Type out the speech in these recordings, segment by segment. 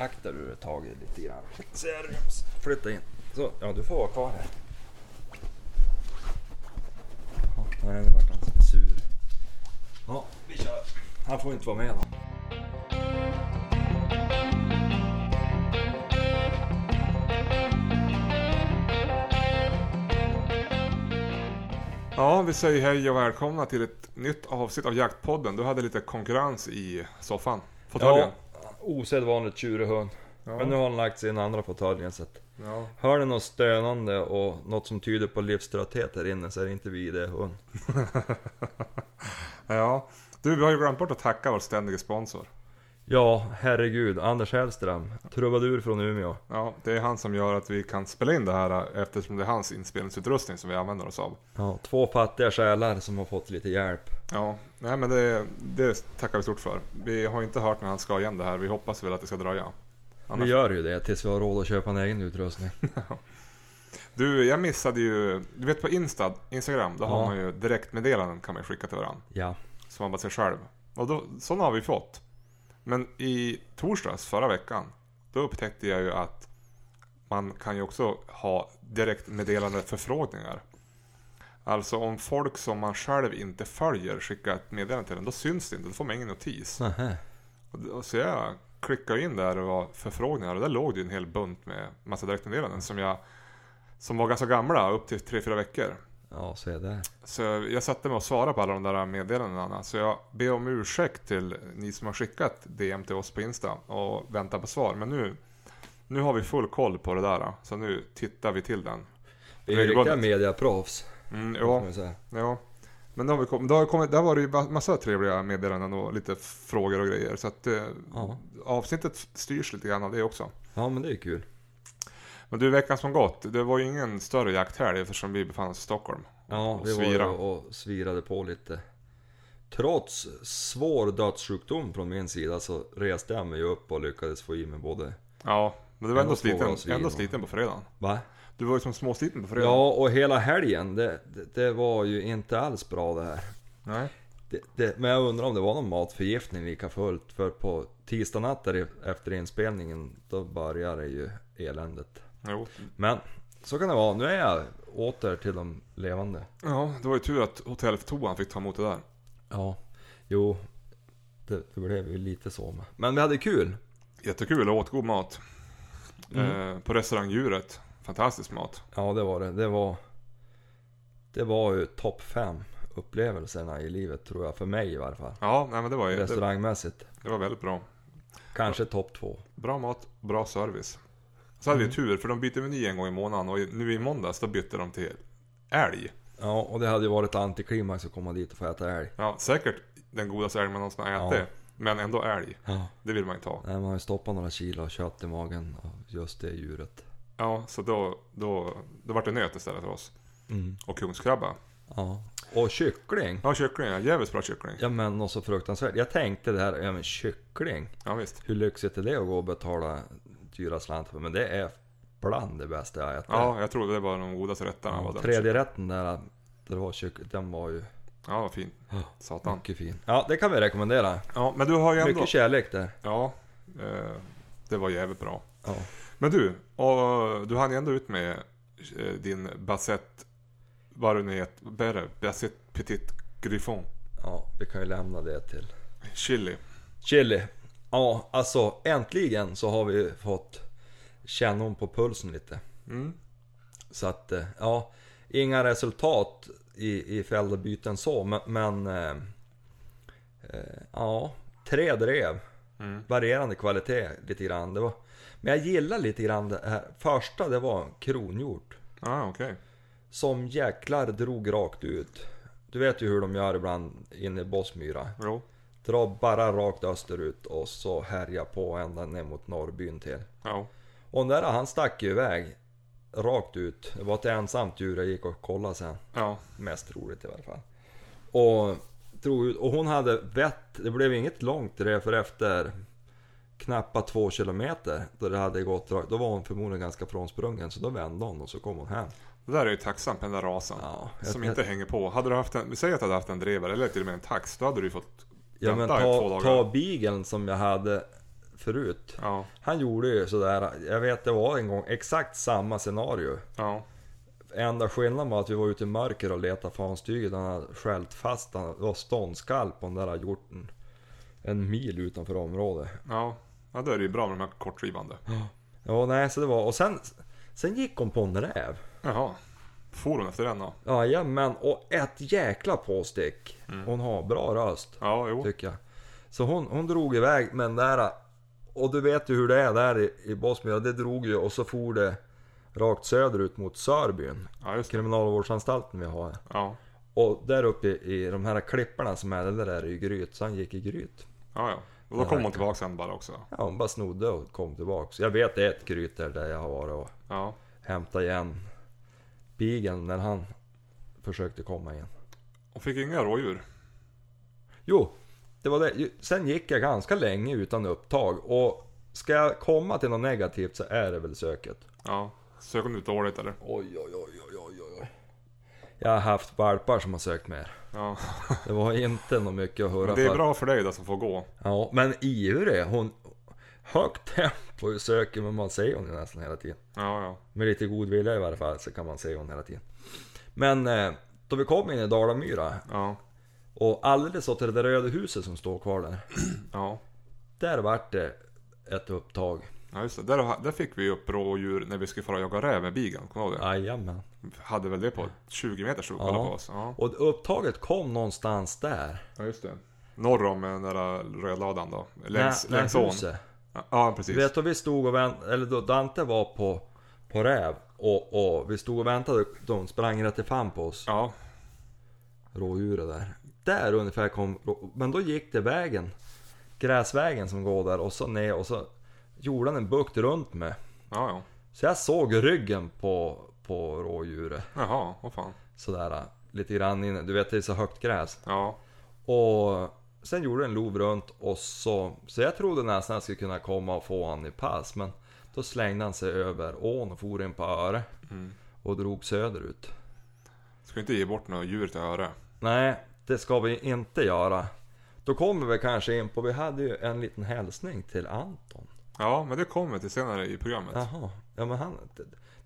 aktar du taget lite grann. Seriöst. Flytta in. Så, ja du får vara kvar här. Ja, nu vart han sur. Ja, vi kör. Han får inte vara med då. Ja, vi säger hej och välkomna till ett nytt avsnitt av Jaktpodden. Du hade lite konkurrens i soffan. Fåtöljen. Ja, osedvanligt tjurig hund. Ja. Men nu har han lagt sig i den andra fåtöljen så att Ja. Hör ni något stönande och något som tyder på livströtthet här inne så är det inte vi, det är hund. ja. Du, vi har ju glömt bort att tacka vår ständige sponsor. Ja, herregud. Anders Hellström. Trubadur från Umeå. Ja, det är han som gör att vi kan spela in det här eftersom det är hans inspelningsutrustning som vi använder oss av. Ja, två fattiga själar som har fått lite hjälp. Ja, nej men det, det tackar vi stort för. Vi har inte hört när han ska igen det här. Vi hoppas väl att det ska dröja. Annars- Vi gör ju det tills vi har råd att köpa en egen utrustning. Du, jag missade ju... Du vet på Insta, Instagram, då Ja. har man ju direktmeddelanden kan man skicka till varandra. Ja. Som man bara ser själv. Och då, sådana har vi fått. Men i torsdags, förra veckan, då upptäckte jag ju att man kan ju också ha direktmeddelande förfrågningar. Alltså om folk som man själv inte följer skickar ett meddelande till en, då syns det inte, då får man ingen notis. Då- Så jag klickade in där och var förfrågningar och där låg det ju en hel bunt med massa direktmeddelanden som jag som var ganska gamla, upp till 3-4 veckor. Ja, se där. Så jag satte mig och svarade på alla de där meddelandena. Så jag ber om ursäkt till ni som har skickat DM till oss på Insta och väntar på svar. Men nu, nu har vi full koll på det där. Så nu tittar vi till den. Vi är ju riktiga mediaproffs. Mm, ja, ja. Men då har vi kommit, då har kommit, där var det ju massa trevliga meddelanden och lite frågor och grejer. Så att eh, Ja. avsnittet styrs lite grann av det också. ja, men det är kul. Men du, veckan som gått. Det var ju ingen större jakthelg eftersom vi befann oss i Stockholm. Ja, vi var svira. ju och svirade på lite. Trots svår dödssjukdom från min sida så reste jag mig upp och lyckades få i mig både... Ja, men du var ändå sliten, ändå sliten på fredagen. Va? Du var ju som småsliten på fredagen. Ja, och hela helgen, det, det, det var ju inte alls bra det här. Nej. Det, det, men jag undrar om det var någon matförgiftning lika fullt. För på tisdag natt efter inspelningen, då började ju eländet. Jo. Men så kan det vara. Nu är jag åter till de levande. Ja, det var ju tur att hotelltoan fick ta emot det där. Ja, jo. Det, det blev ju lite så med. Men vi hade kul. Jättekul och åt god mat. Mm. Eh, på restaurang Djuret. Fantastisk mat. Ja, det var det. Det var... Det var ju topp fem upplevelserna i livet tror jag. För mig i varje fall. Ja, nej men det var ju det, Restaurangmässigt. det var väldigt bra. Kanske topp två. Bra mat, bra service. Så hade Mm. vi tur, för de byter meny en gång i månaden och nu i måndags då bytte de till älg. Ja, och det hade ju varit antiklimax att komma dit och få äta älg. Ja, säkert den godaste älg man någonsin har ätit. Ja. Men ändå älg. Ja. Det vill man ju ta. Nej, man har ju stoppat några kilo kött i magen av just det djuret. Ja, så då, då, då vart det nöt istället för oss. Mm. Och kungskrabba. Ja. Och kyckling. Ja, kyckling. Ja, jävligt bra kyckling. Ja men något så fruktansvärt. Jag tänkte det här, ja men kyckling. Ja, visst. Hur lyxigt är det att gå och betala dyra slantar? Men det är bland det bästa jag ätit. Ja, jag tror det var de godaste rätterna. Ja, tredje rätten där, där var kyckling, den var ju Ja, vad fin. Satan. mycket fin. Ja, det kan vi rekommendera. Ja, men du har ju ändå... Mycket kärlek där. Ja, eh, det var jävligt bra. Ja. Men du, och du hann ju ändå ut med eh, din Bassett, vad det nu heter, Bassett Petit Griffon. ja, vi kan ju lämna det till Chili. Chili. Ja, alltså äntligen så har vi fått känna om på pulsen lite. Mm. Så att, eh, ja, inga resultat i, i fällda byten så, men, men eh, eh, ja, tre drev. Mm. Varierande kvalitet lite grann. Det var, men jag gillar lite grann det här. Första det var kronhjort. Ah, okej. Som jäklar drog rakt ut. Du vet ju hur de gör ibland inne i Bossmyra. Jo. Dra bara rakt österut och så härja på ända ner mot norrbyn till. Ja. Och där han stack ju iväg rakt ut. Det var ett ensamt djur jag gick och kollade sen. Ja. Mest roligt i alla fall. Och. Och hon hade vett. Det blev inget långt drev för efter knappt två kilometer då det hade gått rakt. Då var hon förmodligen ganska frånsprungen så då vände hon och så kom hon hem. Det där är ju tacksamt med den där rasen. Ja, som jag- inte hänger på. Hade du haft en, säger att du hade haft en drevare eller till och med en tax, då hade du fått Ja men ta, ta beageln som jag hade förut. Ja, Han gjorde ju sådär, jag vet det var en gång exakt samma scenario. ja, Enda skillnaden var att vi var ute i mörker och letade fanstyget. Han hade skällt fast, han var ståndskall på den där hjorten. En mil utanför området. ja. Ja, då är det ju bra med de här kortdrivande. Ja, nej, så det var, och sen, sen gick hon på en räv. Jaha. For hon efter den då? Jajamän, och ett jäkla påstick. Hon har bra röst, Ja, jo. tycker jag. Så hon, hon drog iväg med den där, och du vet ju hur det är där i, i Bosnien, det drog ju och så for det rakt söderut mot Sörbyn. Ja, det. Kriminalvårdsanstalten vi har. Ja, Och där uppe i, i de här klipporna som är, det där är ju Gryt, så han gick i Gryt. ja, ja. Och då kom hon tillbaka sen bara också. Ja, hon bara snodde och kom tillbaks. Jag vet ett Gryt där, där jag har varit och Ja, hämtat igen Bigen när han försökte komma in. hon fick inga rådjur. Jo, det var det. Sen gick jag ganska länge utan upptag och ska jag komma till något negativt så är det väl söket. Ja. Sök hon ut dåligt eller? Oj, oj, oj, oj, oj, oj. Jag har haft valpar som har sökt mer. Ja. Det var inte något mycket att höra Men det är för. bra för dig då som får gå. Ja, men ivrig. Hon... Högt tempo söker men man ser hon ju nästan hela tiden. Ja, ja. Med lite god vilja i varje fall så kan man se hon hela tiden. Men eh, då vi kom in i Dalamyra Ja. och alldeles åt det där röda huset som står kvar där. Ja. Där vart det ett upptag. Ja just det, där, där fick vi upp rådjur när vi skulle fara och jaga räv med bigen, kommer du ihåg det? Jajamän. Hade väl det på 20 meter stod Ja. på oss. Ja. Och upptaget kom någonstans där. ja, just det. Norr om den där rödladan då. Längs, när, längs ån. huset. Ja, precis. Du vet då vi stod och väntade, eller då Dante var på, på räv och, och vi stod och väntade, de sprang rätt i fan på oss. Ja, rådjuret där. Där ungefär kom, men då gick det vägen, gräsvägen som går där och så ner och så gjorde han en bukt runt mig. ja, ja. Så jag såg ryggen på, på rådjuret Jaha, vad fan. sådär lite grann inne. Du vet det är så högt gräs. Ja, Och sen gjorde en lov runt och så, så jag trodde nästan jag skulle kunna komma och få han i pass men då slängde han sig över ån och for in på Öre Mm. och drog söderut. ska inte ge bort några djur till öre. Nej, det ska vi inte göra. Då kommer vi kanske in på, vi hade ju en liten hälsning till Anton. Ja, men det kommer till senare i programmet. Jaha, ja men han,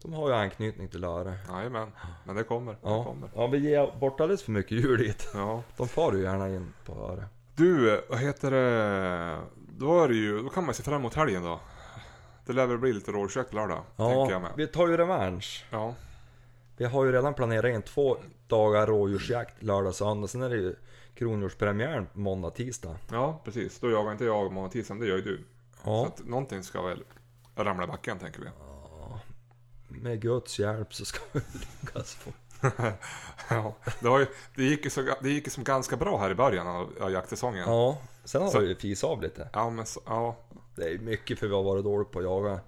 de har ju anknytning till Öre. Jajamän, men det kommer. Det Ja, kommer. ja, vi ger bort alldeles för mycket djur dit. Ja. De far ju gärna in på Öre. Du, vad heter det? Då är det ju, då kan man se fram emot helgen då. Det lär väl bli lite rådjursjakt lördag, tänker jag Ja, med. vi tar ju revansch. Ja, Vi har ju redan planerat in två dagar rådjursjakt lördag, söndag. Sen är det ju kronhjortspremiären måndag, tisdag. ja precis. Då jagar inte jag måndag tisdag, det gör ju du. Så Ja, att någonting ska väl ramla i backen tänker vi. med Guds hjälp så ska vi lyckas få. Ja, det, var ju, det, gick ju så, det gick ju som ganska bra här i början av, av jaktsäsongen. Ja, sen har Så- vi ju fis av lite. Ja, men så, ja. Det är mycket för vi har varit dåliga på att jaga.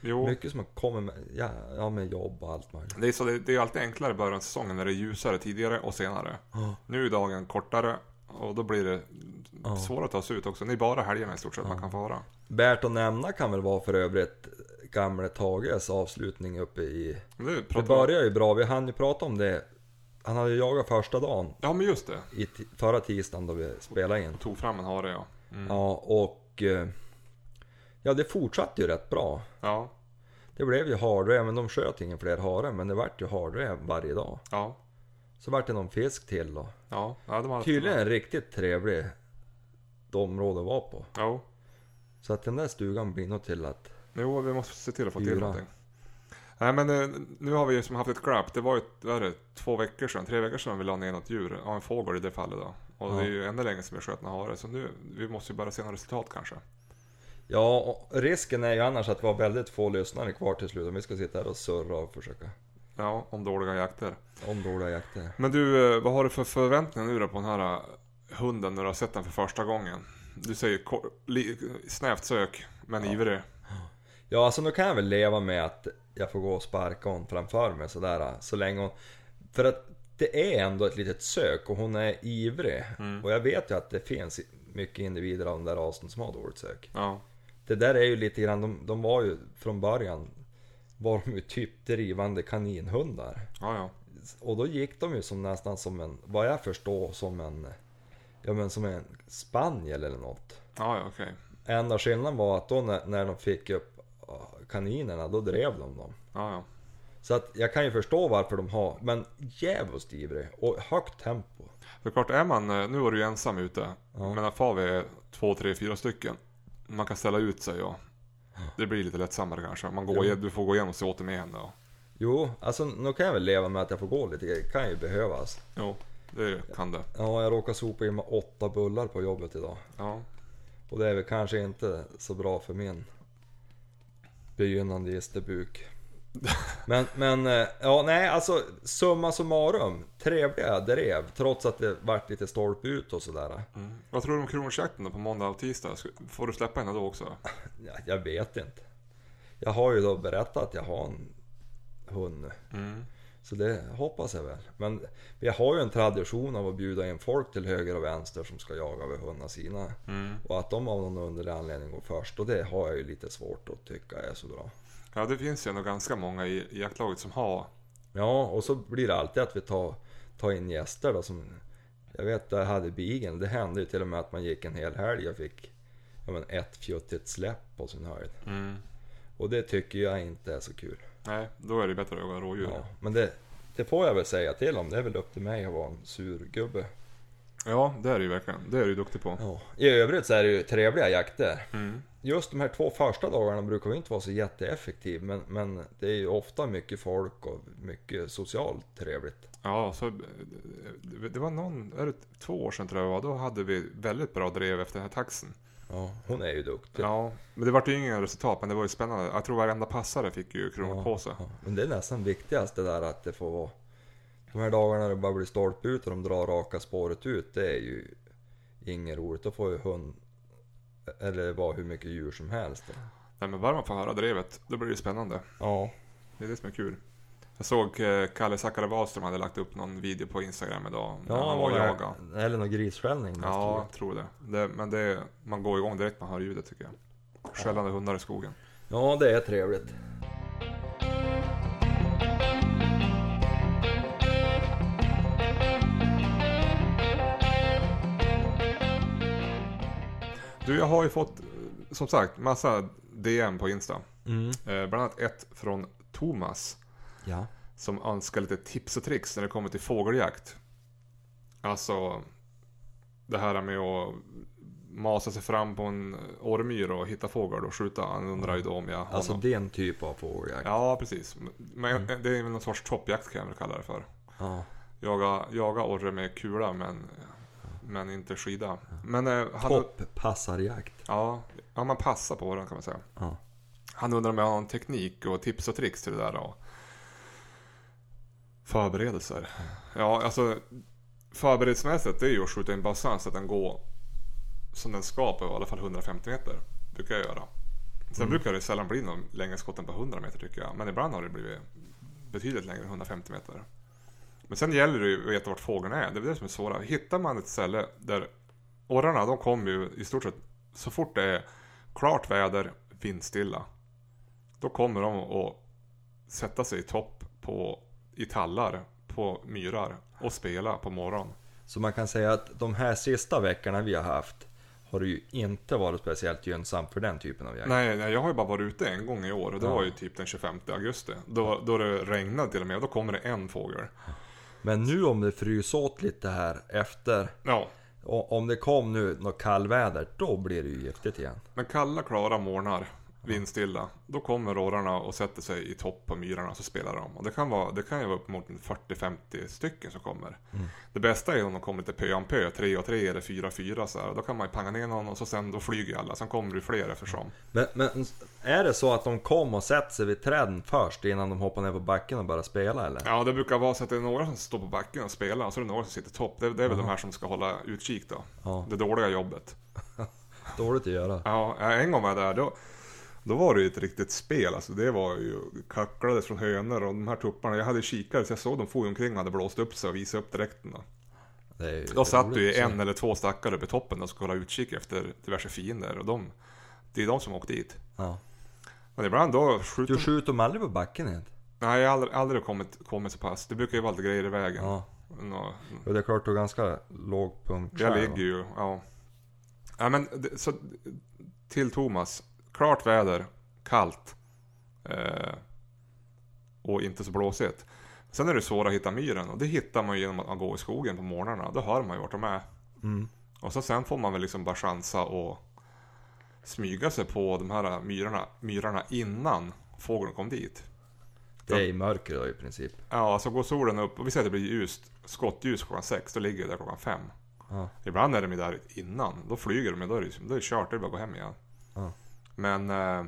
Jo, Mycket som kommit med, ja, ja, med jobb och allt möjligt. det är, så, det, det är alltid enklare i början av säsongen när det är ljusare tidigare och senare. Ja. Nu är dagen kortare och då blir det Ja. svårare att ta sig ut också. Det är bara helgerna i stort sett man kan fara. Värt att nämna kan väl vara för övrigt gamle Tages avslutning uppe i... Det Det börjar ju bra, vi hann ju prata om det. Han hade ju jagat första dagen Ja, men just det. i förra tisdagen då vi spelade in. Tog fram en hare ja. Mm. Ja, och... eh, Ja, det fortsatte ju rätt bra. Ja, Det blev ju hardräv, men de sköt ingen fler hare, men det vart ju hardräv varje dag. ja, Så vart det någon fisk till då. ja. ja de har Tydligen en riktigt trevlig område att vara på. Ja, Så att den där stugan blir nog till att... jo, vi måste se till att få till Fyra. någonting. Nej men eh, nu har vi ju som haft ett glapp. Det var ju, vad det, två veckor sedan, tre veckor sedan vi la ner något djur. Ja, en fågel i det fallet då. Och det är Ja. ju ännu längre sedan vi sköt en hare. Så nu, vi måste ju bara se något resultat kanske. Ja, risken är ju annars att vi har väldigt få lyssnare kvar till slut. Om vi ska sitta här och surra och försöka Ja, om dåliga jakter. om dåliga jakter. Men du, eh, vad har du för förväntningar nu då på den här eh, hunden när du har sett den för första gången? Du säger snävt sök, men ivrig. Ja, alltså nu kan jag väl leva med att jag får gå och sparka hon framför mig sådär. Så länge hon... För att det är ändå ett litet sök och hon är ivrig. Mm. Och jag vet ju att det finns mycket individer av den där rasen som har dåligt sök. Ja, Det där är ju lite grann, de, de var ju från början var de ju typ drivande kaninhundar. ja, ja. Och då gick de ju som nästan som en, vad jag förstår, som en Ja men som en spaniel eller något. Ja, ja okej. Enda skillnaden var att då när, när de fick upp kaninerna, då drev de dem. Ja, ja. Så att jag kan ju förstå varför de har, men djävulskt ivrig och högt tempo. För klart, är man, eh, nu var du ju ensam ute. Ja. Men far vi är två, tre, fyra stycken. Man kan ställa ut sig och det blir lite lättsammare kanske. Man går, Jo. du får gå igenom och se åt dem igen då. Jo, alltså nu kan jag väl leva med att jag får gå lite, det kan ju behövas. Jo, det kan det. Ja, jag råkar sopa in med åtta bullar på jobbet idag. Ja. Och det är väl kanske inte så bra för min begynnande isterbuk. Men, men, eh, ja nej alltså summa summarum. Trevliga drev trots att det vart lite stolp ut och sådär. Mm. Vad tror du om kronjakten då på måndag och tisdag? Får du släppa henne då också? Ja, jag vet inte. Jag har ju då berättat att jag har en hund nu. Mm. Så det hoppas jag väl. Men vi har ju en tradition av att bjuda in folk till höger och vänster som ska jaga vid hundar sina. Mm. Och att de av någon underlig anledning går först. Och det har jag ju lite svårt att tycka är så bra. Ja, det finns ju ändå ganska många i, i jaktlaget som har. Ja, och så blir det alltid att vi tar, tar in gäster då som... Jag vet, jag hade bigen. Det hände ju till och med att man gick en hel helg och fick ja, men ett fjuttigt släpp på sin höjd. Mm. Och det tycker jag inte är så kul. Nej, då är det bättre att jaga rådjur. Ja, men det, det får jag väl säga till om. Det är väl upp till mig att vara en sur gubbe. Ja, det är det ju verkligen. Det är du duktig på. Ja. I övrigt så är det ju trevliga jakter. Mm. Just de här två första dagarna brukar vi inte vara så jätteeffektiv men, men det är ju ofta mycket folk och mycket socialt trevligt. Ja, så det var någon, är det två år sedan tror jag var, då hade vi väldigt bra drev efter den här taxen. Ja, hon är ju duktig. Ja, men det vart ju ingen resultat, men det var ju spännande. Jag tror varenda passare fick ju kronor på sig. Ja, men det är nästan viktigast det där att det får vara... De här dagarna det bara blir stolp ut och de drar raka spåret ut, det är ju inget roligt. Då får ju hund... Eller vara hur mycket djur som helst. Nej, men bara man får höra drevet, då blir det spännande. Ja. Det är det som är kul. Jag såg eh, Kalle Zackari Wahlström hade lagt upp någon video på Instagram idag. när Ja, han var jagade. Eller någon grisskällning. Ja, jag tror det. det men det, man går igång direkt man hör ljudet tycker jag. Skällande hundar i skogen. Ja, det är trevligt. Du, jag har ju fått, som sagt, massa DM på Insta. Mm. Eh, bland annat ett från Thomas. Ja. Som önskar lite tips och tricks när det kommer till fågeljakt. Alltså, det här med att masa sig fram på en ormyr och hitta fågel och skjuta. Han undrar ju då om jag Alltså någon... den typ av fågeljakt. Ja, precis. Men det är väl någon sorts toppjakt kan jag väl kalla det för. Ja. Jaga, jaga orre med kula men, men inte skida. Men eh, han... Topppassarjakt. Ja, ja, man passar på den kan man säga. Ja. Han undrar om jag har någon teknik och tips och tricks till det där och förberedelser. Ja, alltså förberedelsemässigt det är ju att skjuta in bössan så att den går som den ska på i alla fall 150 meter. Brukar jag göra. Sen Mm. brukar det sällan bli någon längre skott än på 100 meter tycker jag. Men ibland har det blivit betydligt längre än 150 meter. Men sen gäller det ju att veta vart fågeln är. Det är det som är svåra. Hittar man ett ställe där orrarna de kommer ju i stort sett så fort det är klart väder, vindstilla. Då kommer de att sätta sig i topp på, i tallar på myrar och spela på morgonen. Så man kan säga att de här sista veckorna vi har haft har det ju inte varit speciellt gynnsamt för den typen av jakt. Nej, nej, jag har ju bara varit ute en gång i år och det Ja. var ju typ den 25 augusti. Då, då det regnade till och med och då kommer det en fågel. Men nu om det fryser åt lite här efter, Ja, om det kom nu något kallväder, då blir det ju giftigt igen. men kalla klara morgnar, vindstilla, då kommer rårarna och sätter sig i topp på myrarna och så spelar de. Och det kan, vara, det kan ju vara uppemot 40-50 stycken som kommer. Det bästa är om de kommer lite pö om pö, 3 och 3 eller 4 4 så här. Då kan man ju panga ner någon och så sen då flyger alla. Sen kommer det fler eftersom. Men, men är det så att de kom och sätter sig vid träden först innan de hoppar ner på backen och börjar spela eller? Ja, det brukar vara så att det är några som står på backen och spelar och så är det några som sitter topp. Det, det är väl de här som ska hålla utkik då. Ja. Det dåliga jobbet. Dåligt att göra. Ja, en gång var jag där. Då, då var det ju ett riktigt spel. Alltså det var ju kacklades från hönor och de här tupparna. Jag hade kikare så jag såg dem for omkring och hade blåst upp sig och visat upp dräkten. Då, satt du ju en eller två stackare uppe i toppen och skulle hålla utkik efter diverse fiender. Och de, det är de som åkte dit. Ja. Men ibland då skjuter Du skjuter dem aldrig på backen igen? Nej, jag har aldrig, aldrig kommit, kommit så pass. Det brukar ju vara lite grejer i vägen. Ja. Nå- Och det är klart du har ganska låg punkt Jag ligger ju, ja. Ja men så, till Thomas. Klart väder, kallt. Eh, och inte så blåsigt. Sen är det svårt att hitta myren och det hittar man ju genom att man går i skogen på morgnarna. Då hör man ju vart de är. Mm. Och så sen får man väl liksom bara chansa och smyga sig på de här myrarna, myrarna innan fågeln kom dit. Det är i mörker då i princip. Ja, alltså går solen upp och vi säger att det blir ljust, skottljus klockan sex, då ligger det där klockan fem. Ja. Ibland är de där innan, då flyger de, då är det, då är det kört, då är det bara att gå hem igen. Ja. Men eh,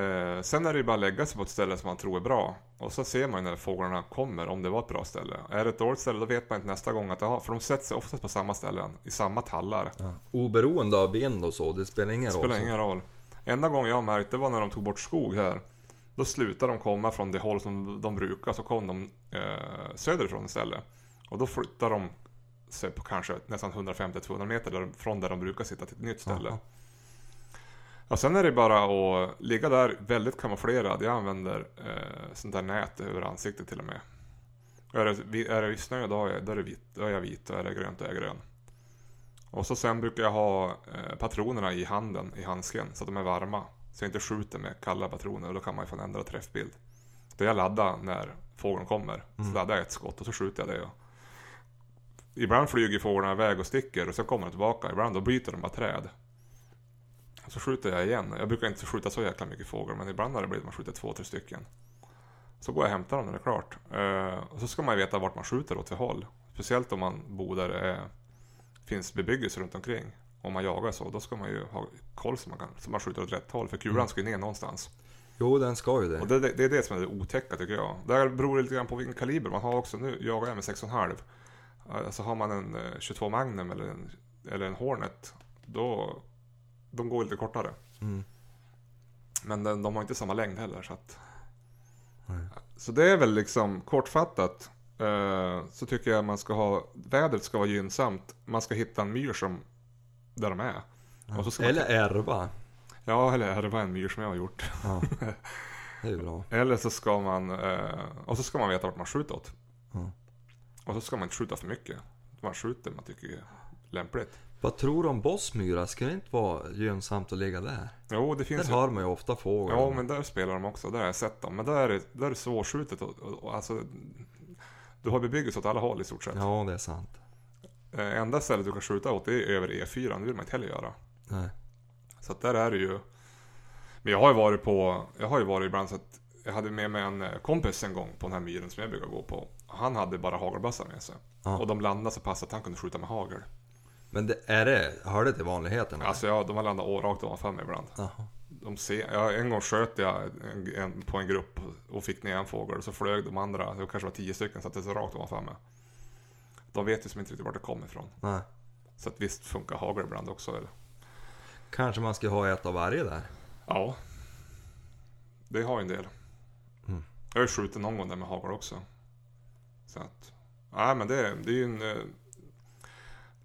eh, sen är det ju bara att lägga sig på ett ställe som man tror är bra. Och så ser man ju när fåglarna kommer om det var ett bra ställe. Är det ett dåligt ställe då vet man inte nästa gång att det har, för de sätter sig oftast på samma ställen, i samma tallar. Ja. Oberoende av vind och så, det spelar ingen Det roll. spelar så. ingen roll. Enda gången jag har märkt det var när de tog bort skog här. Då slutade de komma från det håll som de brukar, så kom de eh, söderifrån istället. Och då flyttar de sig på kanske nästan 150-200 meter från där de brukar sitta till ett nytt ställe. Jaha. Ja, sen är det bara att ligga där väldigt kamouflerad. Jag använder eh, sånt där nät över ansiktet till och med. Är det, är det snö då är, då är det vitt, då är jag vit och är det grönt då är jag grön. Och så sen brukar jag ha eh, patronerna i handen, i handsken, så att de är varma. Så jag inte skjuter med kalla patroner och då kan man ju få en ändrad träffbild. Då jag laddar när fågeln kommer. Så laddar jag ett skott och så skjuter jag det. Och ibland flyger fåglarna iväg och sticker och så kommer de tillbaka. Ibland då bryter de bara träd. Så skjuter jag igen. Jag brukar inte skjuta så jäkla mycket fåglar men ibland har det blivit att man skjuter två, tre stycken. Så går jag och hämtar dem när det är klart. Eh, och så ska man veta vart man skjuter åt för håll. Speciellt om man bor där det finns bebyggelse runt omkring. Om man jagar så, då ska man ju ha koll så man, kan, så man skjuter åt rätt håll. För kulan ska ju ner någonstans. Jo, den ska ju det. Och det, det, det är det som är det otäcka tycker jag. Det beror lite grann på vilken kaliber man har också. Nu jagar jag med 6,5. Alltså har man en eh, 22 Magnum eller en, eller en Hornet. Då, de går lite kortare. Mm. Men den, de har inte samma längd heller. Så, att, så det är väl liksom kortfattat. Eh, så tycker jag man ska ha, vädret ska vara gynnsamt. Man ska hitta en myr som, där de är. Ska man- Eller ärva. Ja, eller var en myr som jag har gjort. Ja. Det är bra. Eller så ska man, eh, och så ska man veta vart man skjuter åt. Ja. Och så ska man inte skjuta för mycket. Man skjuter man tycker är lämpligt. Vad tror du om Bossmyra? Ska det inte vara gynnsamt att ligga där? Jo, det Där finns ju. har man ju ofta fåglar. Ja, men där spelar de också. Där har jag sett dem. Men där är, där är det svårskjutet. Och, och, och, alltså, du har bebyggelse åt alla håll i stort sett. Ja, det är sant. Eh, enda stället du kan skjuta åt det är över E4. Det vill man inte heller göra. Nej. Så att där är det ju. Men jag har ju varit på, jag har ju varit ibland så att jag hade med mig en eh, kompis en gång på den här myren som jag brukar gå på. Han hade bara hagelbössa med sig. Ja. Och de landade så pass att han kunde skjuta med hagel. Men det, är det, hör det till vanligheterna? Alltså ja, de har landat rakt ovanför mig ibland. Jaha. De ser, ja, en gång sköt jag en, en, på en grupp och fick ner en fågel. Och så flög de andra, det kanske var tio stycken, satte sig rakt ovanför mig. De vet ju som inte riktigt vart det kommer ifrån. Nej. Så att visst funkar hagel ibland också. Eller? Kanske man ska ha ett av varje där? Ja. Det har ju en del. Mm. Jag har ju skjutit någon gång där med hagel också. Så att, nej men det, det är ju en...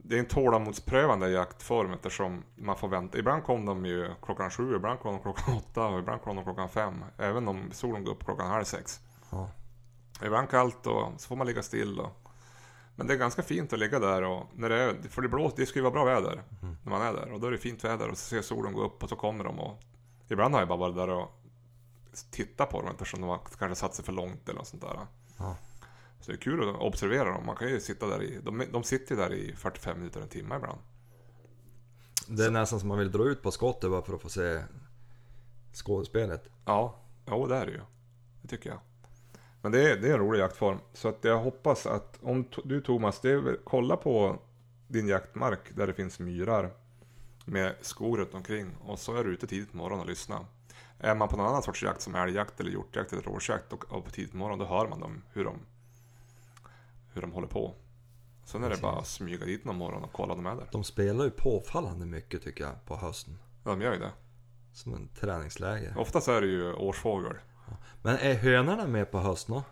Det är en tålamodsprövande jaktform eftersom man får vänta. Ibland kom de ju klockan sju, ibland kom de klockan åtta och ibland kom de klockan fem. Även om solen går upp klockan halv sex. Ja. Ibland kallt och så får man ligga still. Och, men det är ganska fint att ligga där och när det är, för det blåser, det ska ju vara bra väder Mm. när man är där. Och då är det fint väder och så ser solen gå upp och så kommer de och ibland har jag bara varit där och tittat på dem eftersom de har kanske satt sig för långt eller något sånt där. Ja. Så det är kul att observera dem. Man kan ju sitta där i, de, de sitter där i 45 minuter, en timme ibland. Det är nästan som man vill dra ut på skottet bara för att få se skådespelet. Ja, jo det är det ju. Det tycker jag. Men det är, det är en rolig jaktform. Så att jag hoppas att om du Thomas, det kolla på din jaktmark där det finns myrar med skor runt omkring och så är du ute tidigt på morgonen och lyssna. Är man på någon annan sorts jakt som älgjakt eller hjortjakt eller rådjursjakt och, och på tidigt på morgonen då hör man dem, hur de, hur de håller på. Sen är det bara att smyga dit någon morgon och kolla om de är där. De spelar ju påfallande mycket tycker jag på hösten. Ja, de gör ju det. Som en träningsläger. Oftast är det ju årsfågel. Men är hönorna med på hösten då?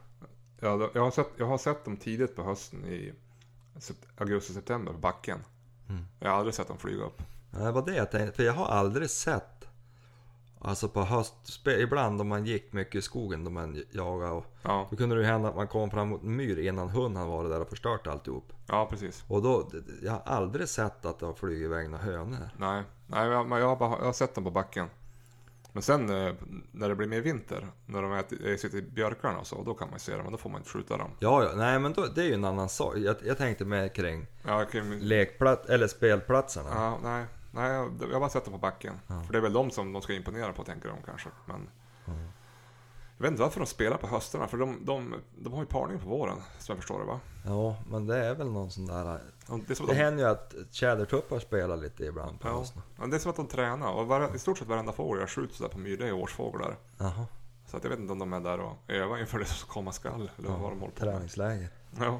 Ja, jag, har sett, jag har sett dem tidigt på hösten i sept- augusti-september på backen. Mm. Jag har aldrig sett dem flyga upp. Nej, det var det jag tänkte. För jag har aldrig sett. Alltså på höst, ibland om man gick mycket i skogen då man jagade och Ja, då kunde det hända att man kom fram mot en myr innan hunden varit där och förstört alltihop. ja precis. Och då, jag har aldrig sett att det har flugit iväg några hönor. Nej, Nej, jag, jag, har jag har sett dem på backen. Men sen eh, när det blir mer vinter, när de äter, sitter i björkarna och så, då kan man ju se dem, men då får man inte skjuta dem. Ja, ja, nej men då, det är ju en annan sak. Jag, jag tänkte mer kring Ja, okej, men, lekplats, eller spelplatserna. ja, nej, nej, jag, jag har bara sett dem på backen. Ja. För det är väl de som de ska imponera på, tänker de kanske. Men Ja. jag vet inte varför de spelar på höstarna, för de, de, de har ju parning på våren, som jag förstår det va? Ja, men det är väl någon sån där... De- Det Det de, händer ju att tjädertuppar spelar lite ibland på ja, hösten. ja, det är som att de tränar. Och var, i stort sett varenda fågel jag skjuter sådär på myr, det är årsfåglar. Jaha, Så att jag vet inte om de är där och övar inför det som komma skall. Eller vad de håller på med. träningsläger. Ja.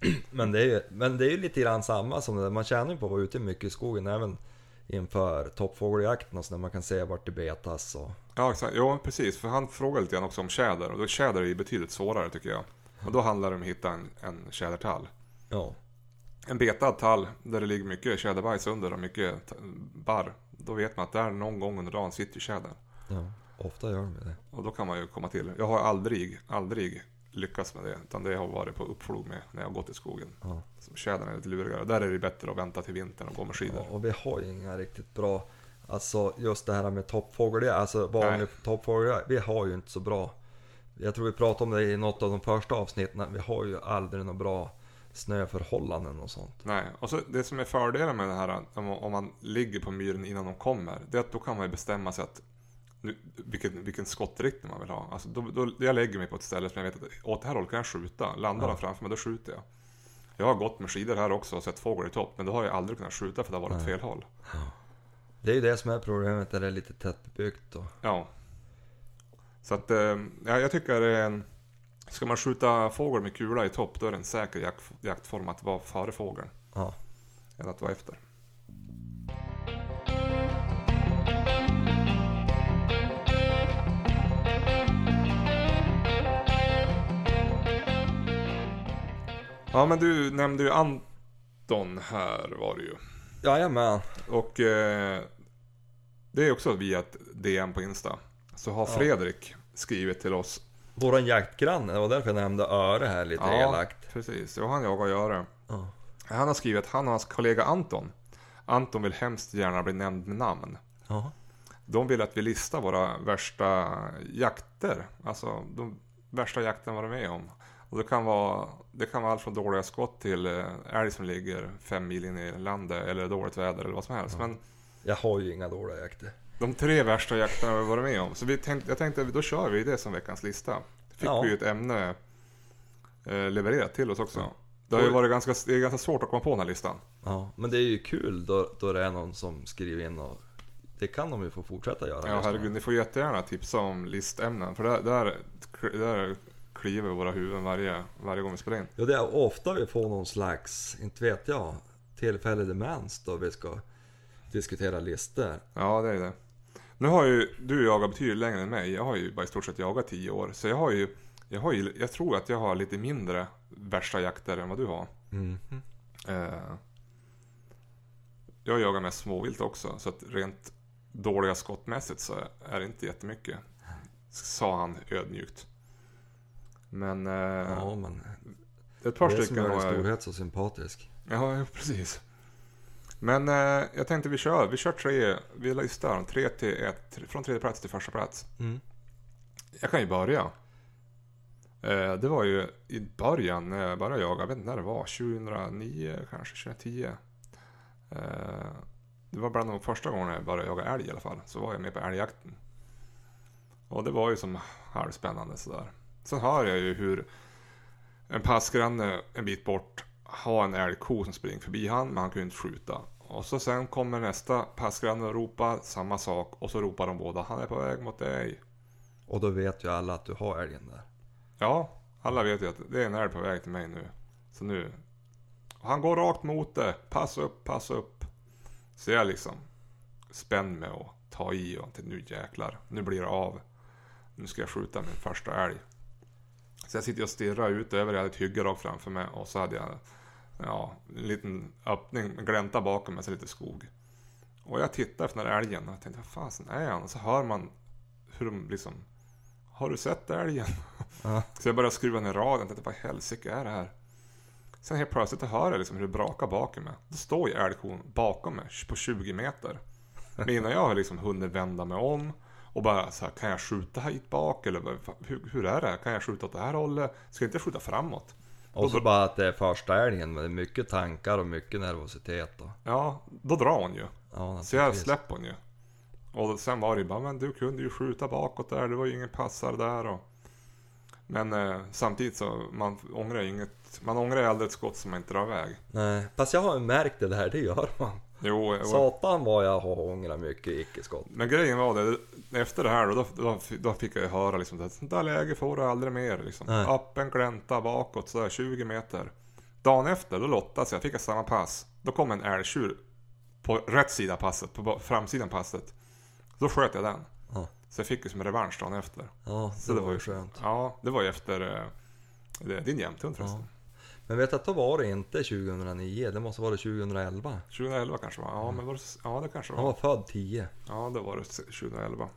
Men det, är ju, men det är ju lite grann samma som det där. Man tjänar ju på att vara ute mycket i skogen även inför toppfågeljakten och så när man kan se vart det betas och... Ja, exakt. Jo, precis. För han frågade lite grann också om tjäder. Och då tjäder är ju betydligt svårare tycker jag. Och då handlar det om att hitta en, en tjädertall. Ja, En betad tall där det ligger mycket tjäderbajs under och mycket barr. Då vet man att där någon gång under dagen sitter tjädern. ja. Ofta gör de det. Och då kan man ju komma till. Jag har aldrig, aldrig lyckats med det. Utan det har varit på uppflog med när jag har gått i skogen. Ja. Så Tjädern är lite lurigare. Där är det bättre att vänta till vintern och gå med skidor. Ja, och vi har ju inga riktigt bra... Alltså just det här med toppfågeljakt, alltså vanlig toppfågeljakt, vi har ju inte så bra. Jag tror vi pratade om det i något av de första avsnitten, vi har ju aldrig några bra snöförhållanden och sånt. Nej, och så det som är fördelen med det här om man ligger på myren innan de kommer. Det är att då kan man ju bestämma sig att nu, vilken, vilken skottriktning man vill ha. Alltså då, då, jag lägger mig på ett ställe som jag vet att åt det här hållet kan jag skjuta. Landar Ja. de framför mig, då skjuter jag. Jag har gått med skidor här också och sett fåglar i topp. Men då har jag aldrig kunnat skjuta för det har varit åt fel håll. Det är ju det som är problemet, där det är lite tättbebyggt och... Ja. Så att, eh, ja, jag tycker eh, Ska man skjuta fågel med kula i topp, då är det en säker jakt, jaktform att vara före fågeln. Ja. Än att vara efter. Ja men du nämnde ju Anton här var det ju. Jajamän. Och eh, det är också via ett DM på Insta. Så har. Fredrik skrivit till oss. Våran jaktgranne, det var därför jag nämnde Öre här lite Ja. elakt. Precis, det var han jag att göra. Ja. Han har skrivit att han och hans kollega Anton. Anton vill hemskt gärna bli nämnd med namn. Ja. De vill att vi listar våra värsta jakter. Alltså de värsta jakten var med om. Och det kan vara, det kan vara allt från dåliga skott till eh, älg som ligger fem mil in i landet eller dåligt väder eller vad som helst. Men Jag har ju inga dåliga jakter. de tre värsta jakterna har vi varit med om. Så vi tänkte, jag tänkte då kör vi det som veckans lista. Fick Ja. vi ju ett ämne eh, levererat till oss också. Ja. Det har ju varit ganska, det är ganska svårt att komma på den här listan. Ja, men det är ju kul då, då det är någon som skriver in och det kan de ju få fortsätta göra. Ja herregud, ni får jättegärna tipsa om listämnen. För där, där, där kliver våra huvuden varje, varje gång vi spelar in. Ja, det är ofta vi får någon slags, inte vet jag, tillfällig demens då vi ska diskutera listor. Ja, det är det. Nu har ju du jagat betydligt längre än mig. Jag har ju bara i stort sett jagat 10 år. Så jag har ju, jag har ju, jag tror att jag har lite mindre värsta jakter än vad du har. Mm. Eh, jag jagar mest småvilt också. Så att rent dåliga skottmässigt så är det inte jättemycket. Sa han ödmjukt. Men eh, Ja, men ett par det är som stycken gör jag storhet så sympatisk. Ja, ja, precis. Men eh, jag tänkte vi kör, vi kör tre, vi listar tre till ett, från tredje plats till första plats. Mm. Jag kan ju börja. Eh, det var ju i början när jag började jaga, jag vet inte när det var, 2009 kanske, 2010. Eh, det var bland de första gångerna jag började jaga älg i alla fall, så var jag med på älgjakten. Och det var ju som halvspännande sådär. Sen hör jag ju hur en passgranne en bit bort har en älgko som springer förbi han, men han kunde inte skjuta. Och så sen kommer nästa passgranne och ropar samma sak och så ropar de båda han är på väg mot dig. Och då vet ju alla att du har älgen där. Ja, alla vet ju att det är en älg på väg till mig nu. Så nu... Han går rakt mot det. Pass upp, pass upp. Så jag liksom spänd med att ta i och till nu jäklar. Nu blir det av. Nu ska jag skjuta min första älg. Så jag sitter och stirrar ut över. Jag hade ett hygge rakt framför mig och så hade jag ja, en liten öppning, en glänta bakom mig, så lite skog. Och jag tittar efter den här älgen och jag tänkte, vad fasen är han? Och så hör man hur de liksom, har du sett älgen? Ja. Så jag började skruva ner radion och tänkte, vad i helsike är det här? Sen helt plötsligt hör jag liksom hur det brakar bakom mig. Då står ju älgkon bakom mig på 20 meter. Men innan jag har liksom hunnit vända mig om och bara så här, kan jag skjuta hit bak eller hur, hur är det? Kan jag skjuta åt det här hållet? Ska jag inte skjuta framåt? Och så bara att det är första älgen med mycket tankar och mycket nervositet då. Ja, då drar hon ju. Ja, Så jag släpper hon ju. Och sen var det ju bara, men du kunde ju skjuta bakåt där, det var ju ingen passare där och... Men eh, samtidigt så, man ångrar ju inget, man ångrar ju aldrig ett skott som man inte drar iväg. Nej, fast jag har ju märkt det där, det gör man. Jo, jo. Satan vad jag har ångrat mycket icke-skott. men grejen var det, efter det här då, då, då, fick jag ju höra liksom att sånt där läge får du aldrig mer liksom. Nej. Glänta bakåt sådär 20 meter. Dagen efter, då lottades jag, fick jag samma pass. Då kom en älgtjur på rätt sida passet, på framsidan passet. Då sköt jag den. Ja. Så jag fick ju som revansch dagen efter. Ja, Så det var ju skönt. Ja, det var ju efter eh, det- din jämthund förresten. Men vet att då var det inte 2009, det måste vara 2011. 2011 kanske var Ja, men var det, ja det kanske Han var. var född 10. Ja, det var det 2011.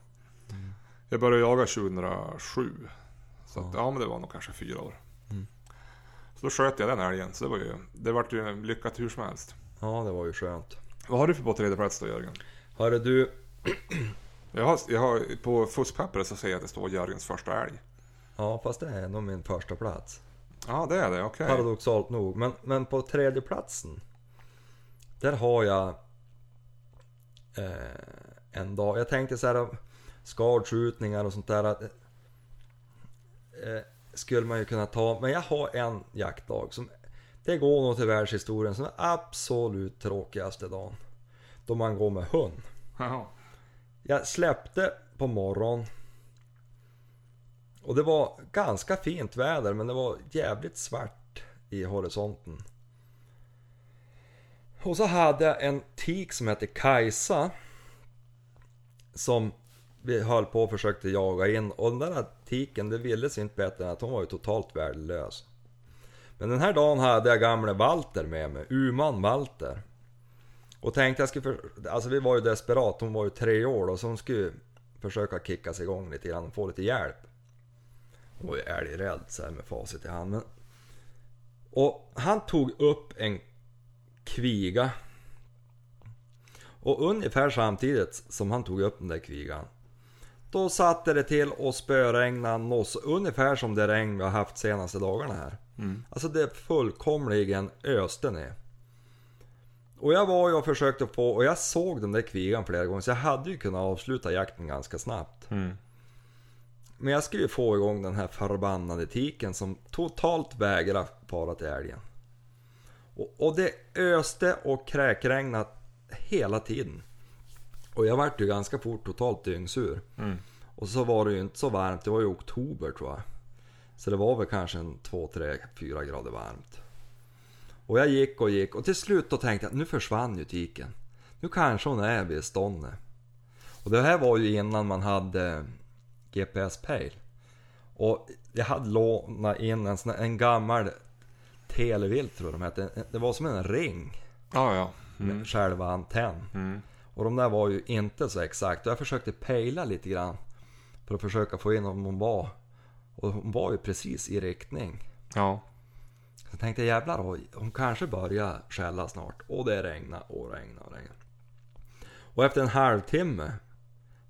Jag började jaga 2007. Så att, ja, men det var nog kanske fyra år. Mm. Så då sköt jag den älgen. Så det var ju, det vart ju lyckat hur som helst. Ja, det var ju skönt. Vad har du för på tredje plats då Jörgen? Hörru du, Jag har, jag har, på fuskpappret så säger jag att det står Jörgens första älg. ja fast det är nog min första plats. Ja, det är det. Okej. Paradoxalt nog. Men, men på tredje platsen Där har jag eh, En dag, jag tänkte så här Skadskjutningar och sånt där att, eh, Skulle man ju kunna ta, men jag har en jaktdag som Det går nog till världshistorien som är absolut tråkigaste dagen Då man går med hund Jaha. jag släppte på morgonen. Och det var ganska fint väder men det var jävligt svart i horisonten. Och så hade jag en tik som hette Kajsa. Som vi höll på och försökte jaga in och den där tiken det ville sig inte bättre än att hon var ju totalt värdelös. Men den här dagen hade jag gamle Walter med mig, Uman Walter. Och tänkte jag skulle, för, alltså vi var ju desperat, hon var ju tre år då, så hon skulle försöka kicka sig igång lite grann och få lite hjälp. Var ju älgrädd så här med facit i hand. Men... Och han tog upp en kviga. Och ungefär samtidigt som han tog upp den där kvigan. Då satte det till och spöregnade nås, ungefär som det regn vi har haft senaste dagarna här. Mm. Alltså det fullkomligen öste ner. Och jag var ju och försökte få, och jag såg den där kvigan flera gånger så jag hade ju kunnat avsluta jakten ganska snabbt. Mm. Men jag skulle ju få igång den här förbannade tiken som totalt vägrar fara till älgen. Och, och det öste och kräkregnade hela tiden. Och jag vart ju ganska fort totalt dyngsur. Mm. Och så var det ju inte så varmt, det var ju oktober tror jag. Så det var väl kanske en 2, 3, 4 grader varmt. Och jag gick och gick och till slut då tänkte jag att nu försvann ju tiken. Nu kanske hon är vid ståndet. Och det här var ju innan man hade GPS Pale. Och jag hade lånat in en, sån en gammal televilt tror jag de hette. Det var som en ring Ja, ja. med Mm. själva antenn. Mm. Och de där var ju inte så exakt. Och jag försökte pejla lite grann. För att försöka få in om hon var. Och hon var ju precis i riktning. Ja. Så jag tänkte jävlar, hon kanske börjar skälla snart. Och det regnar och regnar och regnar. Och efter en halvtimme.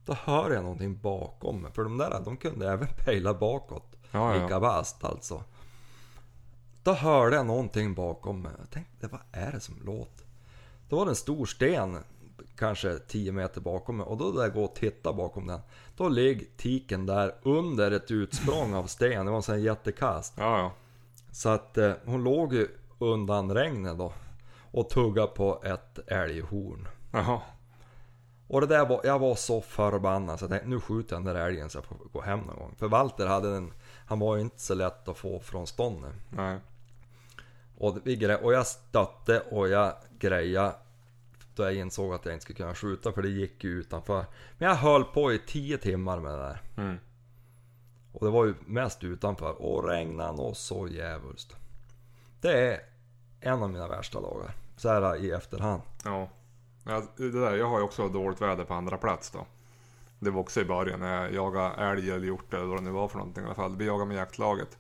Då hör jag någonting bakom mig. För de där, de kunde även pejla bakåt. Ja, ja. Lika vasst alltså. Då hörde jag någonting bakom mig. Jag tänkte, vad är det som låter? Då var det en stor sten, kanske 10 meter bakom mig. Och då där jag går och tittar bakom den. Då ligger tiken där under ett utsprång av sten. Det var en sån jättekast. Ja, ja. Så att eh, hon låg ju undan regnet då. Och tuggade på ett älghorn. Jaha. Och det där var, jag var så förbannad så jag tänkte nu skjuter jag den där älgen så jag får gå hem någon gång. För Walter hade den, han var ju inte så lätt att få från ståndet. Nej. Och, vi och jag stötte och jag grejade då jag insåg att jag inte skulle kunna skjuta för det gick ju utanför. Men jag höll på i 10 timmar med det där. Mm. Och det var ju mest utanför och regnade och så djävulskt. Det är en av mina värsta dagar. Så här i efterhand. Ja. Ja det där, jag har ju också dåligt väder på andra plats då. Det var också i början när jag jagade älg eller hjort eller vad det nu var för någonting i alla fall. Vi jagade med jaktlaget.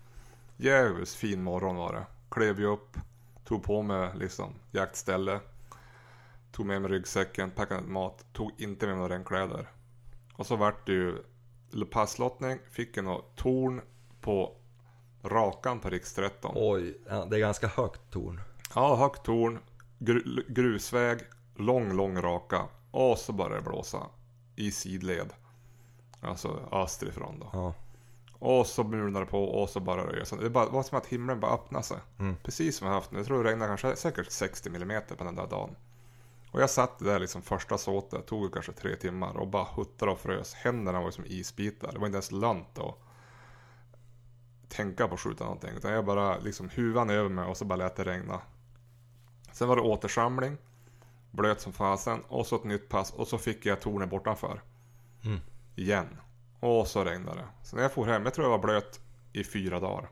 Jävligt fin morgon var det. Klev ju upp, tog på mig liksom jaktställe. Tog med mig ryggsäcken, packade mat, tog inte med mig några regnkläder. Och så vart det ju passlottning, fick något torn på rakan på riks 13. Oj, ja, det är ganska högt torn. Ja, högt torn, gru, grusväg, lång, lång raka. Och så började det blåsa i sidled. Alltså österifrån då. Ja. Och så mulnade det på och så bara det ösa. Det bara- var som att himlen bara öppnade sig. Mm. Precis som jag haft nu. Jag tror det regnade kanske säkert 60 mm på den där dagen. Och jag satt där liksom första såtet, tog kanske tre timmar och bara huttade och frös. Händerna var ju som isbitar. Det var inte ens lönt att tänka på att skjuta någonting. Utan jag bara liksom huvan över mig och så bara lät det regna. Sen var det återsamling. Blöt som fasen. Och så ett nytt pass. Och så fick jag tornet bortanför. Mm. Igen. Och så regnade det. Så när jag for hem, jag tror jag var blöt i fyra dagar.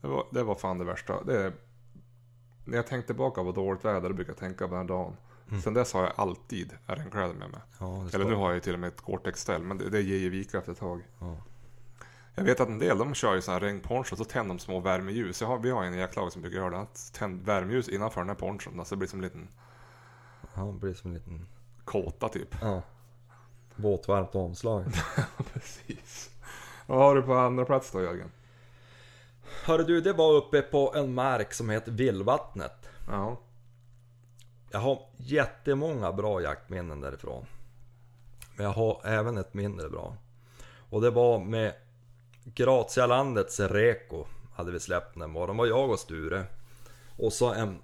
Det var, det var fan det värsta. Det är, när jag tänkte tillbaka på dåligt väder, då brukar jag tänka på den här dagen. Mm. Sen dess har jag alltid regnkläder med mig. Ja, Eller nu har jag ju till och med ett Gore-Tex-ställ, men det, det ger ju vika efter ett tag. Ja. Jag vet att en del de kör ju sån här regnponcho, så tänder de små värmeljus. Har, vi har en jaktlag som brukar göra det. att Tänd värmeljus innanför den här ponchon. Alltså det blir som en liten Det blir som en liten... kåta typ. Ja. Våtvarmt omslag. Precis. Vad har du på andra plats då Jörgen? Hörru du, det var uppe på en mark som heter Villvattnet. Ja. Jag har jättemånga bra jaktminnen därifrån. Men jag har även ett mindre bra. Och det var med Grazialandets Reko hade vi släppt den morgonen. Det var jag och Sture. Och så en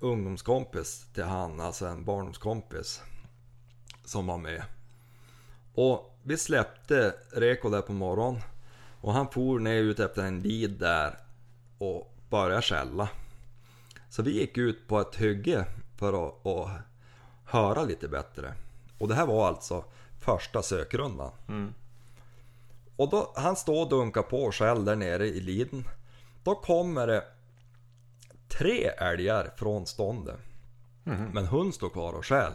ungdomskompis till han, alltså en barndomskompis. Som var med. Och vi släppte Reko där på morgonen. Och han for ner ut efter en lid där och började skälla. Så vi gick ut på ett hygge för att, att höra lite bättre. Och det här var alltså första sökrundan. Mm. Och då, han står och dunkar på själv där nere i liden. Då kommer det tre älgar från ståndet. Mhm. Men hund står kvar och skäl.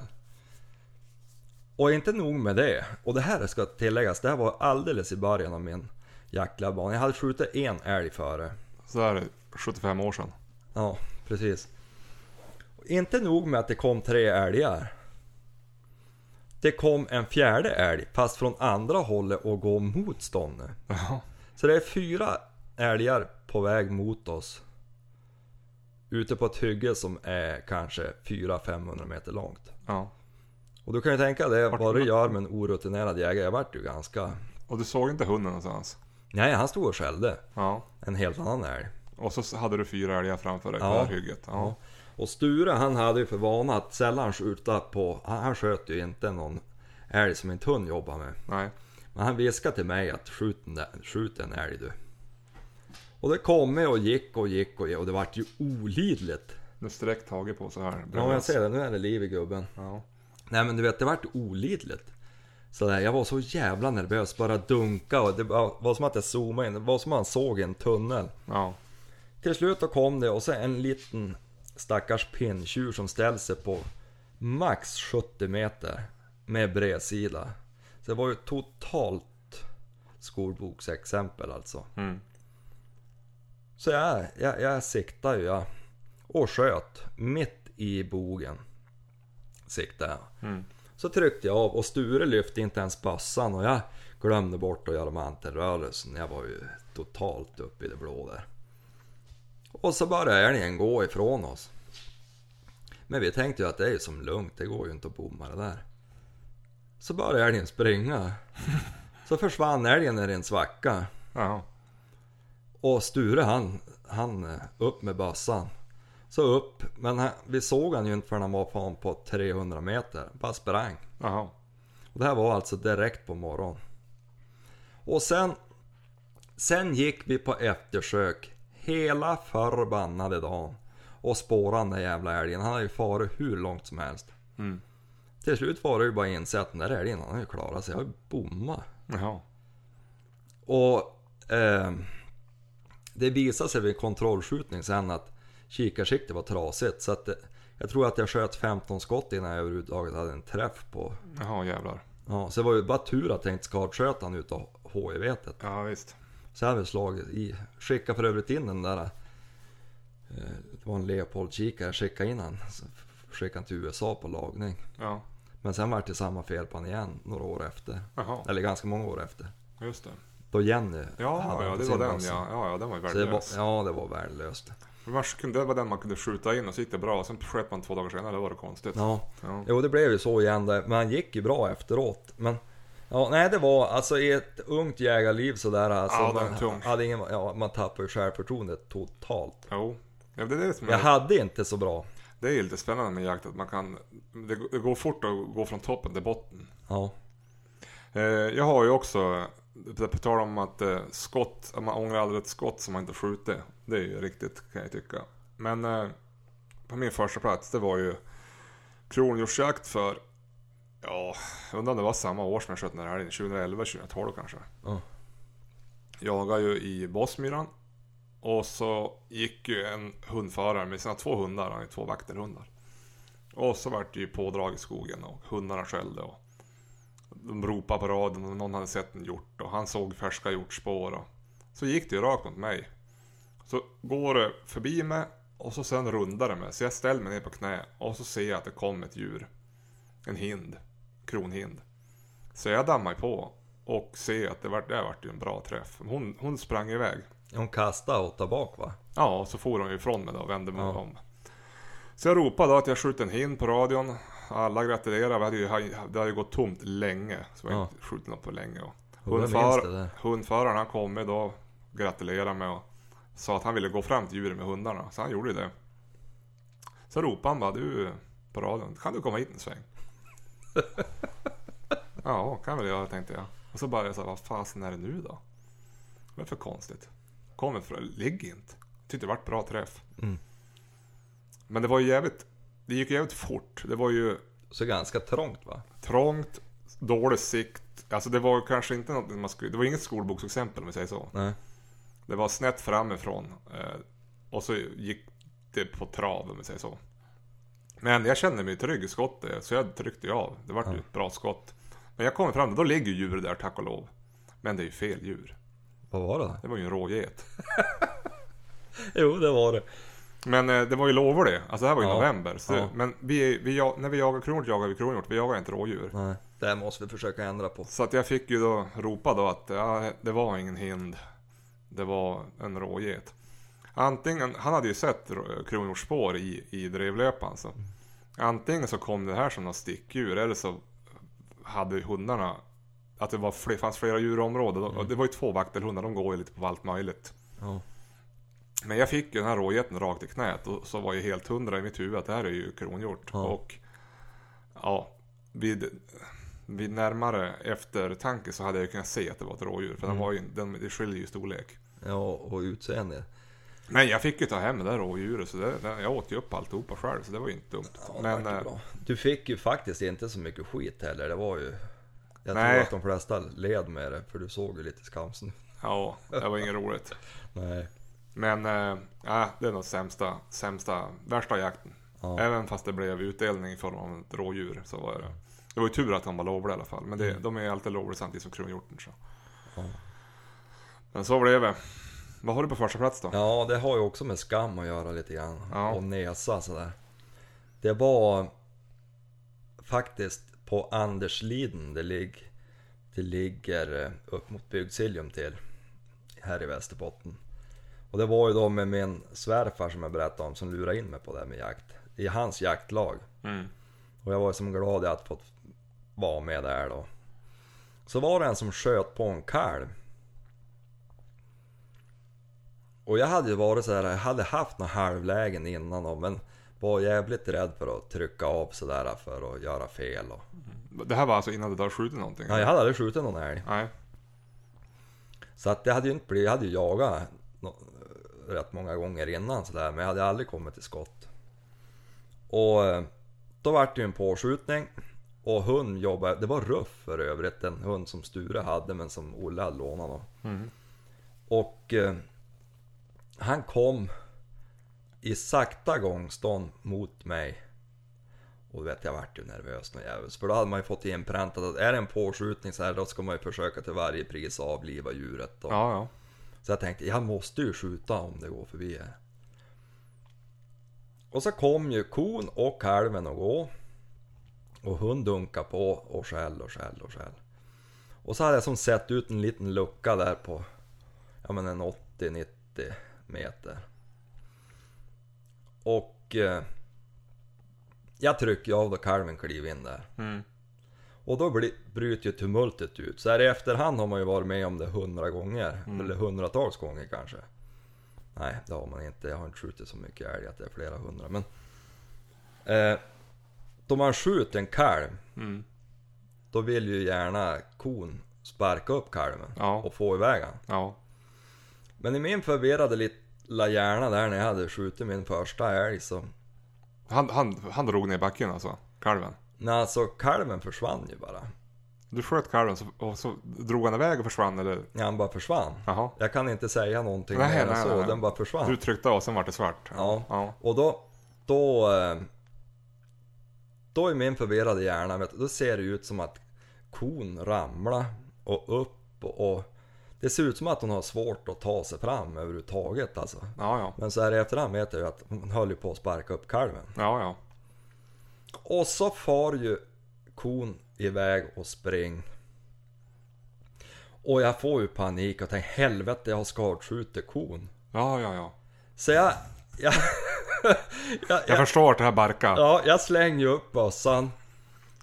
Och inte nog med det. Och det här ska tilläggas, det här var alldeles i början av min jaktlärarbana. Jag hade skjutit en älg före. Så är det 75 år sedan. Ja, precis. Och Inte nog med att det kom tre älgar. Det kom en fjärde älg, fast från andra hållet och gå mot ståndet. Så det är fyra älgar på väg mot oss. Ute på ett hygge som är kanske 400-500 meter långt. ja. Och du kan ju tänka dig vad det gör med en orutinerad jägare. Jag vart ju ganska... Och du såg inte hunden någonstans? Nej, han stod och skällde. Ja. En helt annan älg. Och så hade du fyra älgar framför dig på Ja. hygget? Ja. Ja. Och Sture han hade ju för vana att sällan skjuta på, han, han sköt ju inte någon älg som inte hund jobbar med. Nej. Men han viskade till mig att skjut, skjut en älg du. Och det kom och gick och gick och gick och det vart ju olidligt. Nu sträck taget på så här. Ja jag ser det, nu är det liv i gubben. Ja. Nej men du vet, det vart olidligt. Så där, jag var så jävla nervös, bara dunka och det var som att jag zoomade in, det var som att man såg en tunnel. Ja. Till slut då kom det och så en liten stackars pinntjur som ställde sig på max 70 meter med bredsida. Så det var ju totalt skolboksexempel alltså. Mm. Så jag, jag, jag siktade ju jag och sköt mitt i bogen. Siktade jag. Mm. Så tryckte jag av och Sture lyfte inte ens bössan och jag glömde bort att göra mantelrörelsen. Jag var ju totalt uppe i det blå där. Och så började älgen gå ifrån oss. Men vi tänkte ju att det är ju som lugnt, det går ju inte att bomma det där. Så började älgen springa. Så försvann älgen ner i en svacka. Ja. Och Sture han, han eh, upp med bössan. Så upp, men han, vi såg han ju inte förrän han var fan på 300 meter. Bara sprang. Jaha. Och det här var alltså direkt på morgonen. Och sen, sen gick vi på eftersök hela förbannade dagen. Och spårade den där jävla älgen. Han hade ju farit hur långt som helst. Mm. Till slut var det ju bara inse att den där älgen, han har ju klarat sig. Jag har ju bommat. Och eh, det visade sig vid kontrollskjutning sen att kikarsiktet var trasigt. Så att det, jag tror att jag sköt 15 skott innan jag överhuvudtaget hade en träff på. Jaha jävlar. Ja, så det var ju bara tur att jag inte skadsköt han utav HIV-vetet. Ja visst. Så jag hade slagit i. Skickade för övrigt in den där. Eh, det var en Leopold-kikare, jag skickade in han. Skickade han till USA på lagning. Ja. Men sen var det samma fel på han igen några år efter. Jaha, Eller ganska många år efter. just det. Då Jenny Ja, ja det var den ja. Ja, ja den var ju Så det var, värdelös. ja, det var värdelöst. Det var den man kunde skjuta in och så gick det bra. Sen sköt man två dagar senare, det var det konstigt. Ja, Ja. jo det blev ju så igen där. Men han gick ju bra efteråt. Men ja, nej det var alltså i ett ungt jägarliv sådär alltså. Ja, man, tungt. hade ingen, ja, man tappar ju självförtroendet totalt. Jo. Ja, det är det som är, Jag hade inte så bra. det är lite spännande med jakt, att man kan... Det, det går fort att gå från toppen till botten. Ja, Eh, jag har ju också, på tal om att eh, skott, att man ångrar aldrig ett skott som man inte skjutit. Det är ju riktigt kan jag tycka. Men eh, på min första plats det var ju kronhjortsjakt för, ja, jag undrar om det var samma år som jag sköt den här älgen, 2011, 2012 kanske. Ja. Jagade ju i Bossmyran. Och så gick ju en hundförare med sina två hundar, han ju två vakterhundar. Och så vart det ju pådrag i skogen och hundarna skällde och de ropade på radion och någon hade sett en hjort och han såg färska hjortspår och så gick det ju rakt mot mig. Så går det förbi mig och så sen rundar det mig. Så jag ställer mig ner på knä och så ser jag att det kom ett djur. En hind. Kronhind. Så jag dammar på och ser att det vart, det vart ju en bra träff. Hon, hon sprang iväg. hon kastade åt där bak va? Ja, och så for hon ifrån mig då och vände mig Ja. om. Så jag ropade då att jag skjutit en hind på radion. Alla gratulerade. Vi hade ju, det hade ju gått tomt länge. Så vi har Ja. inte skjutit något på länge. Hundför, hundföraren han kom med då. Gratulerade mig och sa att han ville gå fram till djuret med hundarna. Så han gjorde det. Så ropade han bara du på radion. Kan du komma hit en sväng? ja, kan väl jag tänkte jag. Och så bara jag sa, vad fasen är det nu då? Vad är för konstigt? Kommer för ligg inte. Tyckte det vart bra träff. Mm. Men det var ju jävligt, det gick jävligt fort. Det var ju Så ganska trångt va? trångt, dålig sikt. Alltså det var kanske inte något man skulle, det var inget skolboksexempel om vi säger så. Nej. Det var snett framifrån. Eh, och så gick det på trav om vi säger så. Men jag kände mig trygg i skottet så jag tryckte ju av. Det vart Ja. ett bra skott. Men jag kommer fram, då ligger djuret där tack och lov. Men det är ju fel djur. Vad var det? Det var ju en råget. Jo det var det. Men eh, det var ju lovor det. Alltså det här var ju Ja. november. Så, Ja. Men vi, vi, när vi jagar kronhjort jagar vi kronhjort. Vi jagar inte rådjur. Nej. Det här måste vi försöka ändra på. Så att jag fick ju då ropa då att ja, det var ingen hind. Det var en råget. Antingen, han hade ju sett rå- kronhjortsspår i, i drevlöpan. Så. Antingen så kom det här som något stickdjur eller så hade hundarna att det var fler, fanns flera djur i området. Och Det var ju två vaktelhundar, de går ju lite på allt möjligt. Ja. Men jag fick ju den här rågeten rakt i knät och så var ju helt hundra i mitt huvud att det här är ju kronhjort. Ja. Och ja, vid, vid närmare eftertanke så hade jag ju kunnat se att det var ett rådjur. För den Mm. var ju, den, det skiljer ju storlek. Ja och utseende. Men jag fick ju ta hem det där rådjuret så det, det, jag åt ju upp alltihopa själv så det var ju inte dumt. Ja, Men eh. Du fick ju faktiskt inte så mycket skit heller. Det var ju... Jag Nej. tror att de flesta led med det, för du såg ju lite skamsen. ja, det var inget roligt. Nej. Men äh, ja, det är nog sämsta, sämsta, värsta jakten. Ja. Även fast det blev utdelning i form av ett rådjur så var det Det var ju tur att de var lovliga i alla fall. Men det, Mm. de är ju alltid lovliga samtidigt som kronhjorten så. Ja. Men så blev det. Vad har du på första plats då? ja, det har ju också med skam att göra lite grann. Ja. Och näsa sådär. Det var faktiskt på Andersliden det, lig, det ligger eh, upp mot Bygdsiljum till. Här i Västerbotten. Och det var ju då med min svärfar som jag berättade om som lurade in mig på det här med jakt. I hans jaktlag. Mm. Och jag var som glad att fått vara med där då. Så var det en som sköt på en kalv. Och jag hade ju varit så här, jag hade haft några halvlägen innan då, men var jävligt rädd för att trycka av sådär för att göra fel. Och... Det här var alltså innan du hade skjutit någonting? Ja, jag hade aldrig skjutit någon älg. Nej. Så att det hade ju inte blivit, jag hade ju jagat rätt många gånger innan sådär, men jag hade aldrig kommit till skott. Och eh, då vart det ju en påskjutning. Och hund jobbade, det var Ruff för övrigt, en hund som Sture hade men som Olle hade lånat. Mm. Och eh, han kom i sakta gångstånd mot mig. Och vet jag vart ju nervös någon jävel. För då hade man ju fått inpräntat att är det en påskjutning så här då ska man ju försöka till varje pris avliva djuret. Och, Ja, ja. Så jag tänkte jag måste ju skjuta om det går förbi här. Och så kom ju kon och kalven att gå. Och hon dunkar på och skäll och skäll och skäll. Och så hade jag som sett ut en liten lucka där på ja men en 80-90 meter. Och eh, jag trycker av då kalven kliver in där. Mm. Och då blir, bryter ju tumultet ut. Så här i efterhand har man ju varit med om det hundra gånger. Eller hundratals gånger kanske. Nej, det har man inte. Jag har inte skjutit så mycket älg att det är flera hundra. Men... Eh, då man skjuter en kalv, Mm. då vill ju gärna kon sparka upp kalven Ja. och få iväg han. Ja. Men i min förvirrade lilla hjärna där när jag hade skjutit min första älg så... Han, han, han drog ner backen alltså, kalven. Nej, alltså kalven försvann ju bara. Du sköt kalven och så drog han iväg och försvann eller? Ja, han bara försvann. Jaha. Jag kan inte säga någonting Nej, mer än nej, så, nej, den bara försvann. Du tryckte av, sen vart det svart. Ja. ja. Och då, då, eh, då i min förvirrade hjärna, vet då ser det ut som att kon ramlar och upp och, och det ser ut som att hon har svårt att ta sig fram överhuvudtaget alltså. Ja, ja. Men så här i efterhand vet jag ju att hon höll ju på att sparka upp kalven. Ja, ja. Och så far ju kon iväg och spring. Och jag får ju panik och tänker helvete jag har skadskjutit kon. Ja, ja, ja. Så jag... jag, jag, Jag förstår det här barka. Ja, jag slängde ju upp bössan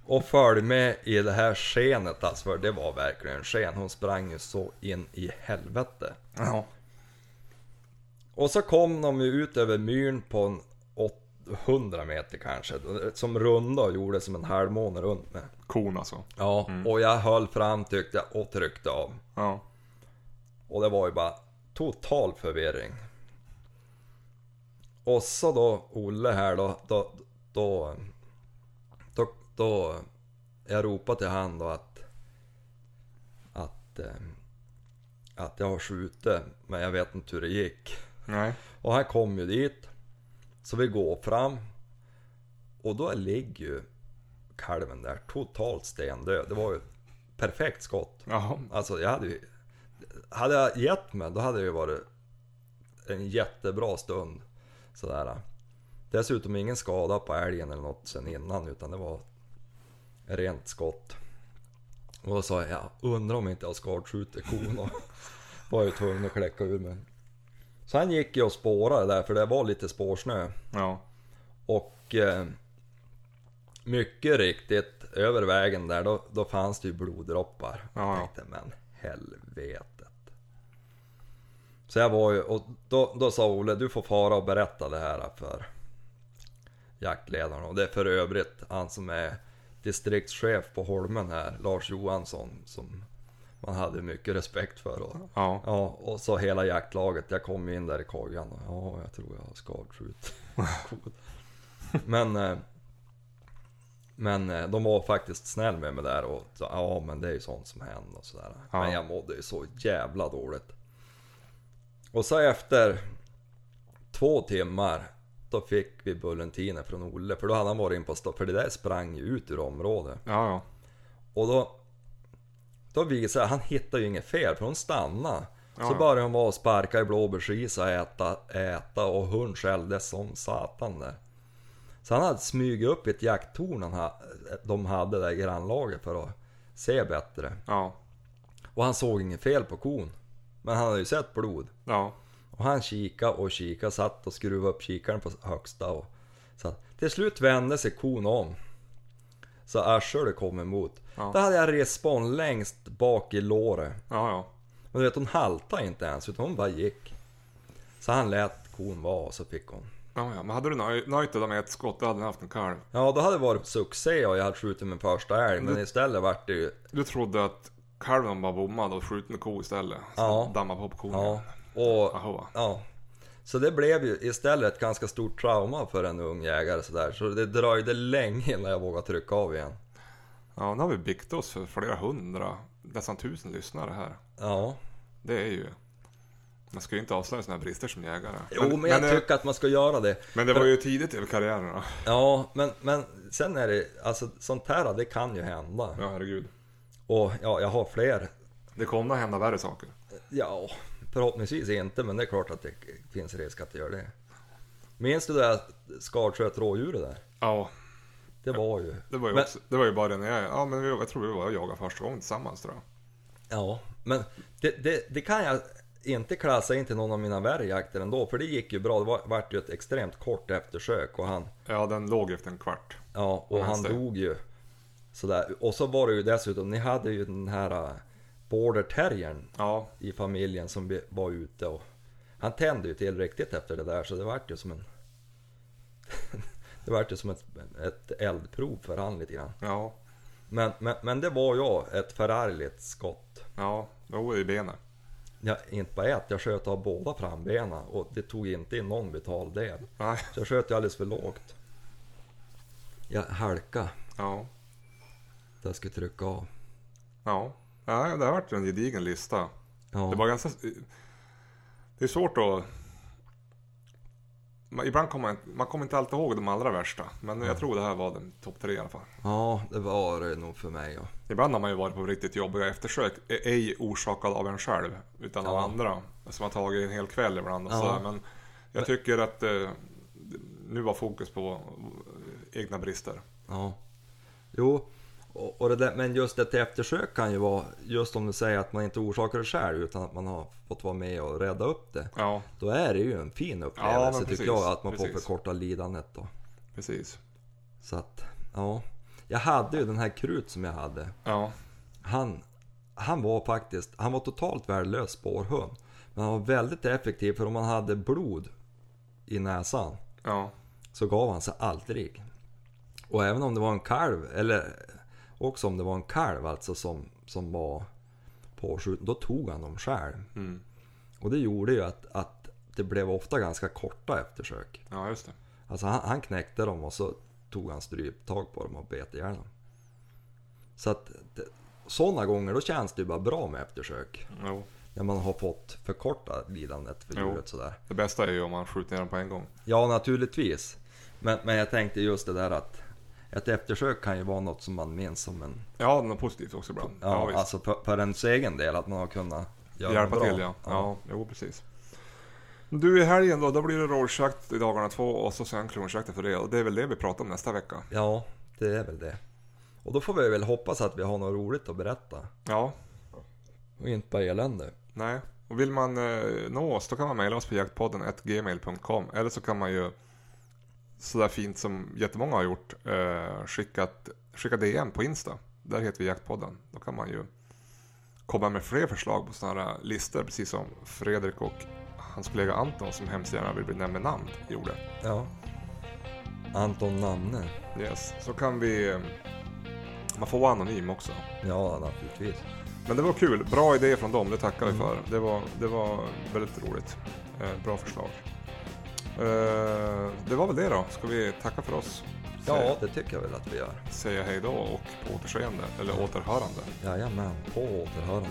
och följde med i det här skenet alltså, för det var verkligen sken. Hon sprang ju så in i helvete. Ja. Och så kom de ju ut över myren på en 800 meter kanske, som runda och gjorde som en halvmåne runt med. Kon alltså. Ja, och jag höll fram tyckte jag och tryckte av. Ja. Och det var ju bara total förvirring. Och så då Olle här då, då, då, då, då jag ropade till han då att, att, eh, att jag har skjutit, men jag vet inte hur det gick. Nej. Och han kom ju dit, så vi går fram. Och då ligger ju kalven där totalt stendöd. Det var ju ett perfekt skott. Jaha. Alltså jag hade ju... Hade jag gett mig, då hade det ju varit en jättebra stund. Sådär. Dessutom ingen skada på älgen eller något sen innan, utan det var rent skott. Och då sa jag, jag undrar om inte jag skadskjuter kon och var ju tvungen att kläcka ur mig. Så han gick ju och spårade där, för det var lite spårsnö. Ja. Och eh, mycket riktigt, över vägen där, då, då fanns det ju bloddroppar. Ja, Jag ja. tänkte, men helvetet. Så jag var ju, och då, då sa Olle, du får fara och berätta det här för jaktledaren. Och det är för övrigt han som är distriktschef på Holmen här, Lars Johansson, som man hade mycket respekt för. Och, Ja. Ja, och så hela jaktlaget. Jag kom in där i kojan och ja, jag tror jag har skadskjut. Men, eh, men eh, de var faktiskt snäll med mig där och ja men det är ju sånt som händer och sådär. Ja. Men jag mådde ju så jävla dåligt. Och så efter två timmar då fick vi bulletiner från Olle, för då hade han varit in på stopp, för det där sprang ju ut ur området. Ja, ja. Och då, då jag, han hittade ju inget fel för hon stannade. Så Ja. började hon vara och sparka i blåbärsris och äta, äta och hon skällde som satan där. Så han hade smugit upp i ett jakttorn han ha, de hade där i grannlaget för att se bättre. Ja. Och han såg inget fel på kon. Men han hade ju sett blod. Ja. Och han kika och kika, satt och skruvade upp kikaren på högsta och så Till slut vände sig kon om. Så arslet kom emot. Ja. Då hade jag respon längst bak i låret. Ja, ja. Men du vet hon haltade inte ens utan hon bara gick. Så han lät kon vara och så fick hon. Ja, ja. Men hade du nöj- nöjt dig med ett skott, då hade ni haft en kalv. Ja då hade det varit succé och jag hade skjutit min första älg. Men istället vart det ju... Du trodde att kalven var bommad och skjuten med ko istället. Så Ja. damma på på kon. Ja. Och... Ja. Så det blev ju istället ett ganska stort trauma för en ung jägare sådär. Så det dröjde länge innan jag vågade trycka av igen. Ja, nu har vi byggt oss för flera hundra, nästan tusen lyssnare här. Ja. Det är ju... Man ska ju inte avslöja såna här brister som jägare. Jo men, jag eh, tycker att man ska göra det. men det var ju tidigt i karriären då. Ja, men, men sen är det, alltså sånt här det kan ju hända. Ja, herregud. Och ja, jag har fler. Det kommer att hända värre saker. Ja, förhoppningsvis inte, men det är klart att det finns risk att det gör det. Minns du det där skarsköt rådjuret där? Ja, Det var ju... det var ju, Men- också, det var ju bara det när jag, ja men jag tror vi var och jagade första gången tillsammans tror jag. Ja, men det, det, det kan jag inte klassa in till någon av mina värre jakter ändå, för det gick ju bra. Det var, vart ju ett extremt kort eftersök och han, Ja, den låg efter en kvart. ja, och han dog ju. Sådär. Och så var det ju dessutom, ni hade ju den här äh, border terriern Ja, i familjen som var ute och han tände ju till riktigt efter det där så det vart ju som en Det vart ju som ett, ett eldprov för han lite grann. ja, Men, men, men det var ju ett förargligt skott. ja, jo i benet. Ja, inte bara ett, jag sköt av båda frambenen och det tog inte in någon vital del. Nej, Så jag sköt ju alldeles för lågt. Jag halka, ja, där jag skulle trycka av. ja. Ja, det har varit en gedigen lista. Ja, Det var ganska... Det är svårt att... Ibland kommer man, man kommer inte alltid ihåg de allra värsta. Men jag tror det här var den topp tre i alla fall. ja, det var det nog för mig. Ja. Ibland har man ju varit på riktigt jobbiga eftersök. Ej orsakad av en själv. Utan av Ja. andra. Som har tagit en hel kväll ibland och Ja. sådär. Men jag tycker att eh, nu var fokus på egna brister. Ja. Jo, och, och där, men just ett eftersök kan ju vara, just om du säger att man inte orsakar det själv utan att man har fått vara med och rädda upp det. Ja, Då är det ju en fin Ja, upplevelse men tycker jag, att man får precis. förkorta lidandet då. precis. Så att, ja. Jag hade ju den här krut som jag hade. Ja, Han, han var faktiskt, han var totalt värdelös spårhund. Men han var väldigt effektiv för om han hade blod i näsan ja, så gav han sig aldrig. Och även om det var en kalv, eller också om det var en kalv alltså som, som var påskjuten, då tog han dem själv. mm. Och det gjorde ju att, att det blev ofta ganska korta eftersök. ja just det. Alltså han, han knäckte dem och så tog han stryptag på dem och bet ihjäl dem. Så att sådana gånger då känns det ju bara bra med eftersök. Jo. När man har fått förkorta lidandet för djuret sådär. Det bästa är ju om man skjuter ner dem på en gång. Ja, naturligtvis. Men, men jag tänkte just det där att ett eftersök kan ju vara något som man minns som en... Ja, något positivt också ibland. Ja, visst. alltså för, för ens egen del, att man har kunnat göra Hjälpa bra. till ja. ja. jo precis. Du i helgen då, då blir det rådjurtsjakt i dagarna två och så sen kronjakt för det. Och det är väl det vi pratar om nästa vecka. Ja, det är väl det. Och då får vi väl hoppas att vi har något roligt att berätta. Ja, Och inte bara elände. nej. Och vill man eh, nå oss då kan man mejla oss på jaktpodden gmail.com eller så kan man ju sådär fint som jättemånga har gjort eh, skickat, skicka DM på Insta. Där heter vi jaktpodden. Då kan man ju komma med fler förslag på sådana här listor precis som Fredrik och hans kollega Anton som hemskt gärna vill bli nämnd med namn gjorde. Ja. Anton Namne. Yes, så kan vi... eh, Man får vara anonym också. Ja, naturligtvis. Men det var kul, bra idé från dem, det tackar vi för. Det var, det var väldigt roligt. Eh, bra förslag. Eh, det var väl det då. Ska vi tacka för oss? Ja, det tycker jag väl att vi gör. Säga hej då och på återseende, eller återhörande. Jajamän, på återhörande.